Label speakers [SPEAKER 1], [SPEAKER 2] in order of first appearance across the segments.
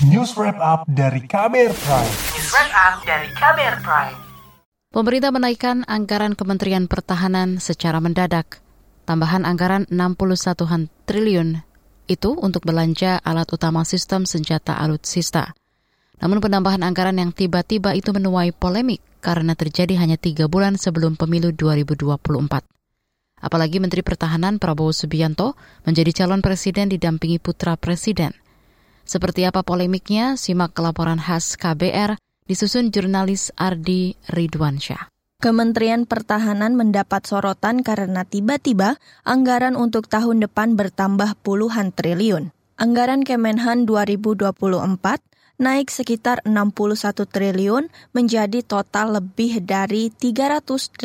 [SPEAKER 1] News Wrap Up dari Kamer Prime.
[SPEAKER 2] News Wrap Up dari Kamer Prime.
[SPEAKER 3] Pemerintah menaikkan anggaran Kementerian Pertahanan secara mendadak. Tambahan anggaran 61 triliun itu untuk belanja alat utama sistem senjata alutsista. Namun penambahan anggaran yang tiba-tiba itu menuai polemik karena terjadi hanya tiga bulan sebelum pemilu 2024. Apalagi Menteri Pertahanan Prabowo Subianto menjadi calon presiden didampingi putra presiden. Seperti apa polemiknya, simak laporan khas KBR disusun jurnalis Ardi Ridwansyah.
[SPEAKER 4] Kementerian Pertahanan mendapat sorotan karena tiba-tiba anggaran untuk tahun depan bertambah puluhan triliun. Anggaran Kemenhan 2024 naik sekitar 61 triliun menjadi total lebih dari 384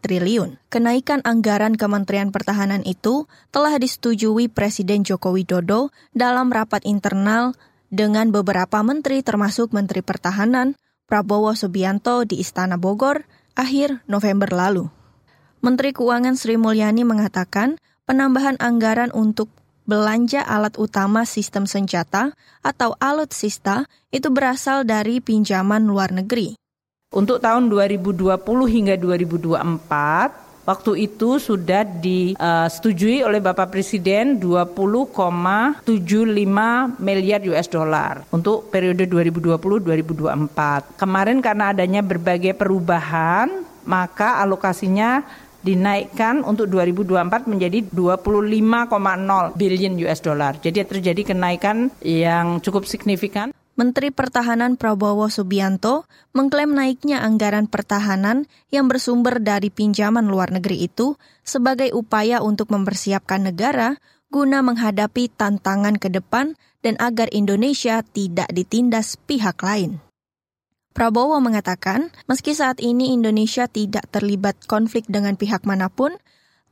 [SPEAKER 4] triliun. Kenaikan anggaran Kementerian Pertahanan itu telah disetujui Presiden Joko Widodo dalam rapat internal dengan beberapa menteri termasuk Menteri Pertahanan Prabowo Subianto di Istana Bogor akhir November lalu. Menteri Keuangan Sri Mulyani mengatakan penambahan anggaran untuk belanja alat utama sistem senjata atau alutsista itu berasal dari pinjaman luar negeri.
[SPEAKER 5] Untuk tahun 2020 hingga 2024, waktu itu sudah disetujui oleh Bapak Presiden 20,75 miliar US dollar untuk periode 2020-2024. Kemarin karena adanya berbagai perubahan, maka alokasinya dinaikkan untuk 2024 menjadi 25,0 billion US dollar. Jadi terjadi kenaikan yang cukup signifikan.
[SPEAKER 4] Menteri Pertahanan Prabowo Subianto mengklaim naiknya anggaran pertahanan yang bersumber dari pinjaman luar negeri itu sebagai upaya untuk mempersiapkan negara guna menghadapi tantangan ke depan dan agar Indonesia tidak ditindas pihak lain. Prabowo mengatakan, meski saat ini Indonesia tidak terlibat konflik dengan pihak mana pun,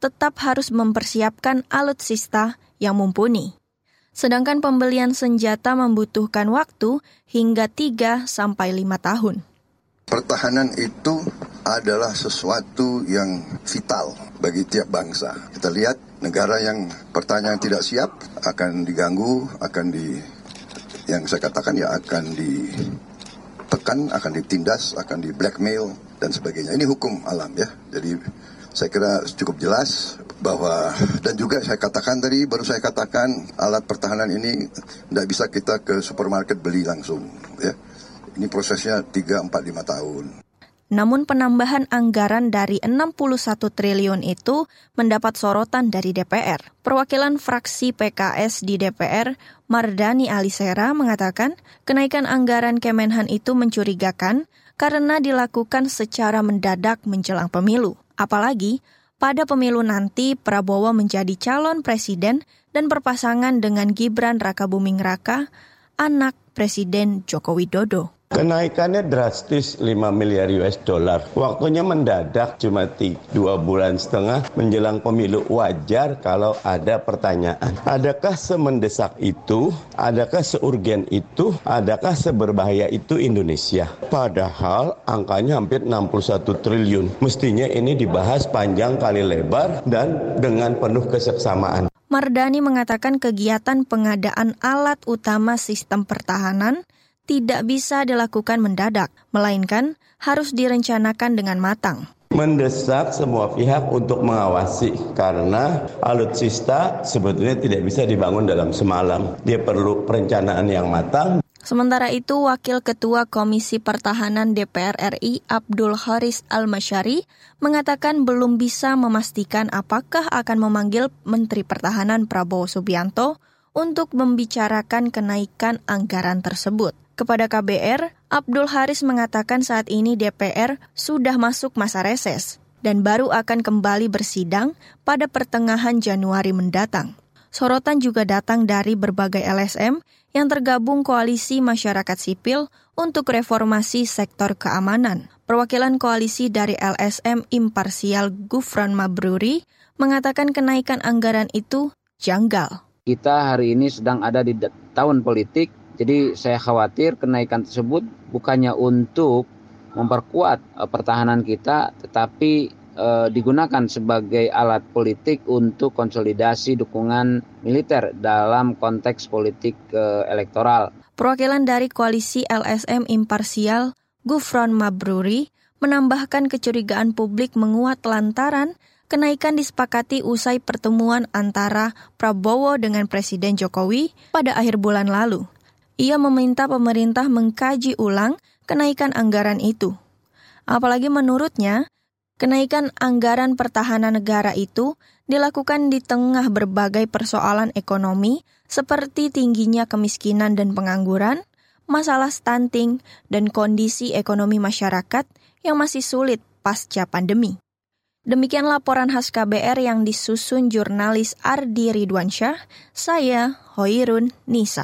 [SPEAKER 4] tetap harus mempersiapkan alutsista yang mumpuni. Sedangkan pembelian senjata membutuhkan waktu hingga 3 sampai 5 tahun.
[SPEAKER 6] Pertahanan itu adalah sesuatu yang vital bagi tiap bangsa. Kita lihat negara yang pertanyaan tidak siap akan diganggu, akan di yang saya katakan ya akan di ditekan, akan ditindas, akan di blackmail dan sebagainya. Ini hukum alam ya. Jadi saya kira cukup jelas bahwa dan juga saya katakan tadi baru saya katakan alat pertahanan ini tidak bisa kita ke supermarket beli langsung ya. Ini prosesnya 3 4 5 tahun.
[SPEAKER 4] Namun penambahan anggaran dari 61 triliun itu mendapat sorotan dari DPR. Perwakilan fraksi PKS di DPR, Mardani Alisera mengatakan kenaikan anggaran Kemenhan itu mencurigakan karena dilakukan secara mendadak menjelang pemilu. Apalagi pada pemilu nanti Prabowo menjadi calon presiden dan berpasangan dengan Gibran Rakabuming Raka, anak Presiden Joko Widodo.
[SPEAKER 7] Kenaikannya drastis 5 miliar US dollar. Waktunya mendadak cuma dua bulan setengah menjelang pemilu. Wajar kalau ada pertanyaan. Adakah semendesak itu? Adakah seurgen itu? Adakah seberbahaya itu Indonesia? Padahal angkanya hampir 61 triliun. Mestinya ini dibahas panjang kali lebar dan dengan penuh keseksamaan.
[SPEAKER 4] Mardani mengatakan kegiatan pengadaan alat utama sistem pertahanan tidak bisa dilakukan mendadak, melainkan harus direncanakan dengan matang
[SPEAKER 7] mendesak semua pihak untuk mengawasi karena alutsista sebetulnya tidak bisa dibangun dalam semalam. Dia perlu perencanaan yang matang.
[SPEAKER 4] Sementara itu, Wakil Ketua Komisi Pertahanan DPR RI Abdul Haris Al-Masyari mengatakan belum bisa memastikan apakah akan memanggil Menteri Pertahanan Prabowo Subianto untuk membicarakan kenaikan anggaran tersebut. Kepada KBR, Abdul Haris mengatakan saat ini DPR sudah masuk masa reses dan baru akan kembali bersidang pada pertengahan Januari mendatang. Sorotan juga datang dari berbagai LSM yang tergabung koalisi masyarakat sipil untuk reformasi sektor keamanan. Perwakilan koalisi dari LSM Imparsial Gufran Mabruri mengatakan kenaikan anggaran itu janggal.
[SPEAKER 8] Kita hari ini sedang ada di tahun politik jadi saya khawatir kenaikan tersebut bukannya untuk memperkuat uh, pertahanan kita, tetapi eh, digunakan sebagai alat politik untuk konsolidasi dukungan militer dalam konteks politik eh, elektoral.
[SPEAKER 4] Perwakilan dari koalisi LSM imparsial, Gufron Mabruri, menambahkan kecurigaan publik menguat lantaran kenaikan disepakati usai pertemuan antara Prabowo dengan Presiden Jokowi pada akhir bulan lalu. Ia meminta pemerintah mengkaji ulang kenaikan anggaran itu. Apalagi menurutnya, kenaikan anggaran pertahanan negara itu dilakukan di tengah berbagai persoalan ekonomi seperti tingginya kemiskinan dan pengangguran, masalah stunting, dan kondisi ekonomi masyarakat yang masih sulit pasca pandemi. Demikian laporan khas KBR yang disusun jurnalis Ardi Ridwansyah, saya Hoirun Nisa.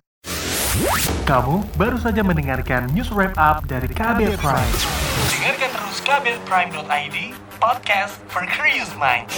[SPEAKER 1] Kamu baru saja mendengarkan news wrap up dari KBR Prime. Dengarkan terus kbrprime.id, podcast for curious minds.